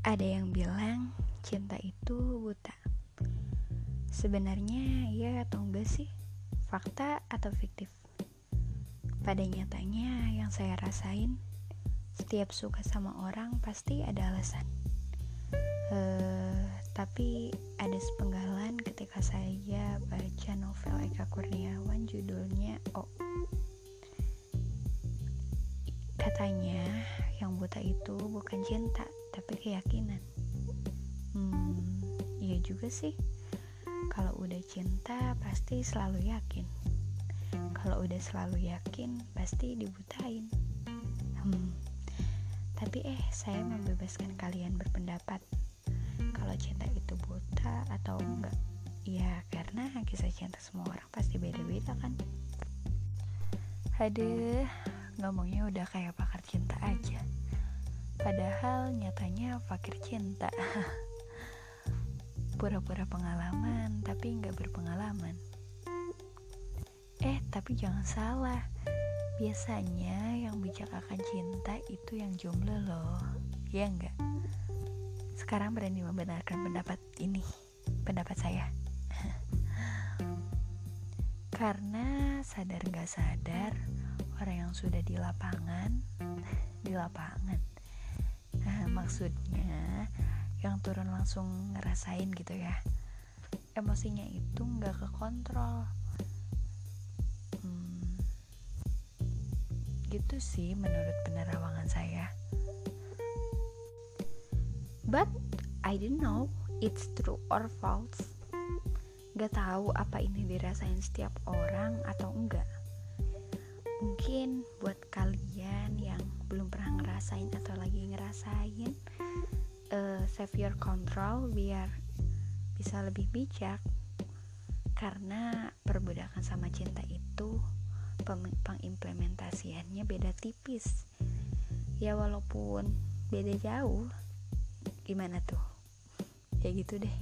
Ada yang bilang cinta itu buta. Sebenarnya ya atau enggak sih? Fakta atau fiktif? Pada nyatanya yang saya rasain, setiap suka sama orang pasti ada alasan. Uh, tapi ada sepenggalan ketika saya baca novel Eka Kurniawan judulnya Oh. Katanya yang buta itu bukan cinta, tapi keyakinan. Hmm, iya juga sih. Kalau udah cinta pasti selalu yakin. Kalau udah selalu yakin pasti dibutain. Hmm. Tapi eh, saya membebaskan kalian berpendapat kalau cinta itu buta atau enggak. Ya, karena kisah cinta semua orang pasti beda-beda kan. Aduh, ngomongnya udah kayak pakar cinta aja. Padahal nyatanya fakir cinta. Pura-pura pengalaman tapi nggak berpengalaman. Eh, tapi jangan salah. Biasanya yang bijak akan cinta itu yang jomblo loh. Ya enggak? Sekarang berani membenarkan pendapat ini, pendapat saya. Karena sadar gak sadar, orang yang sudah di lapangan di lapangan maksudnya yang turun langsung ngerasain gitu ya. Emosinya itu nggak ke kontrol hmm, gitu sih menurut penerawangan saya. But I don't know it's true or false. Gak tahu apa ini dirasain setiap orang atau enggak mungkin save your control biar bisa lebih bijak. Karena perbudakan sama cinta itu pengimplementasiannya beda tipis. Ya walaupun beda jauh gimana tuh? Ya gitu deh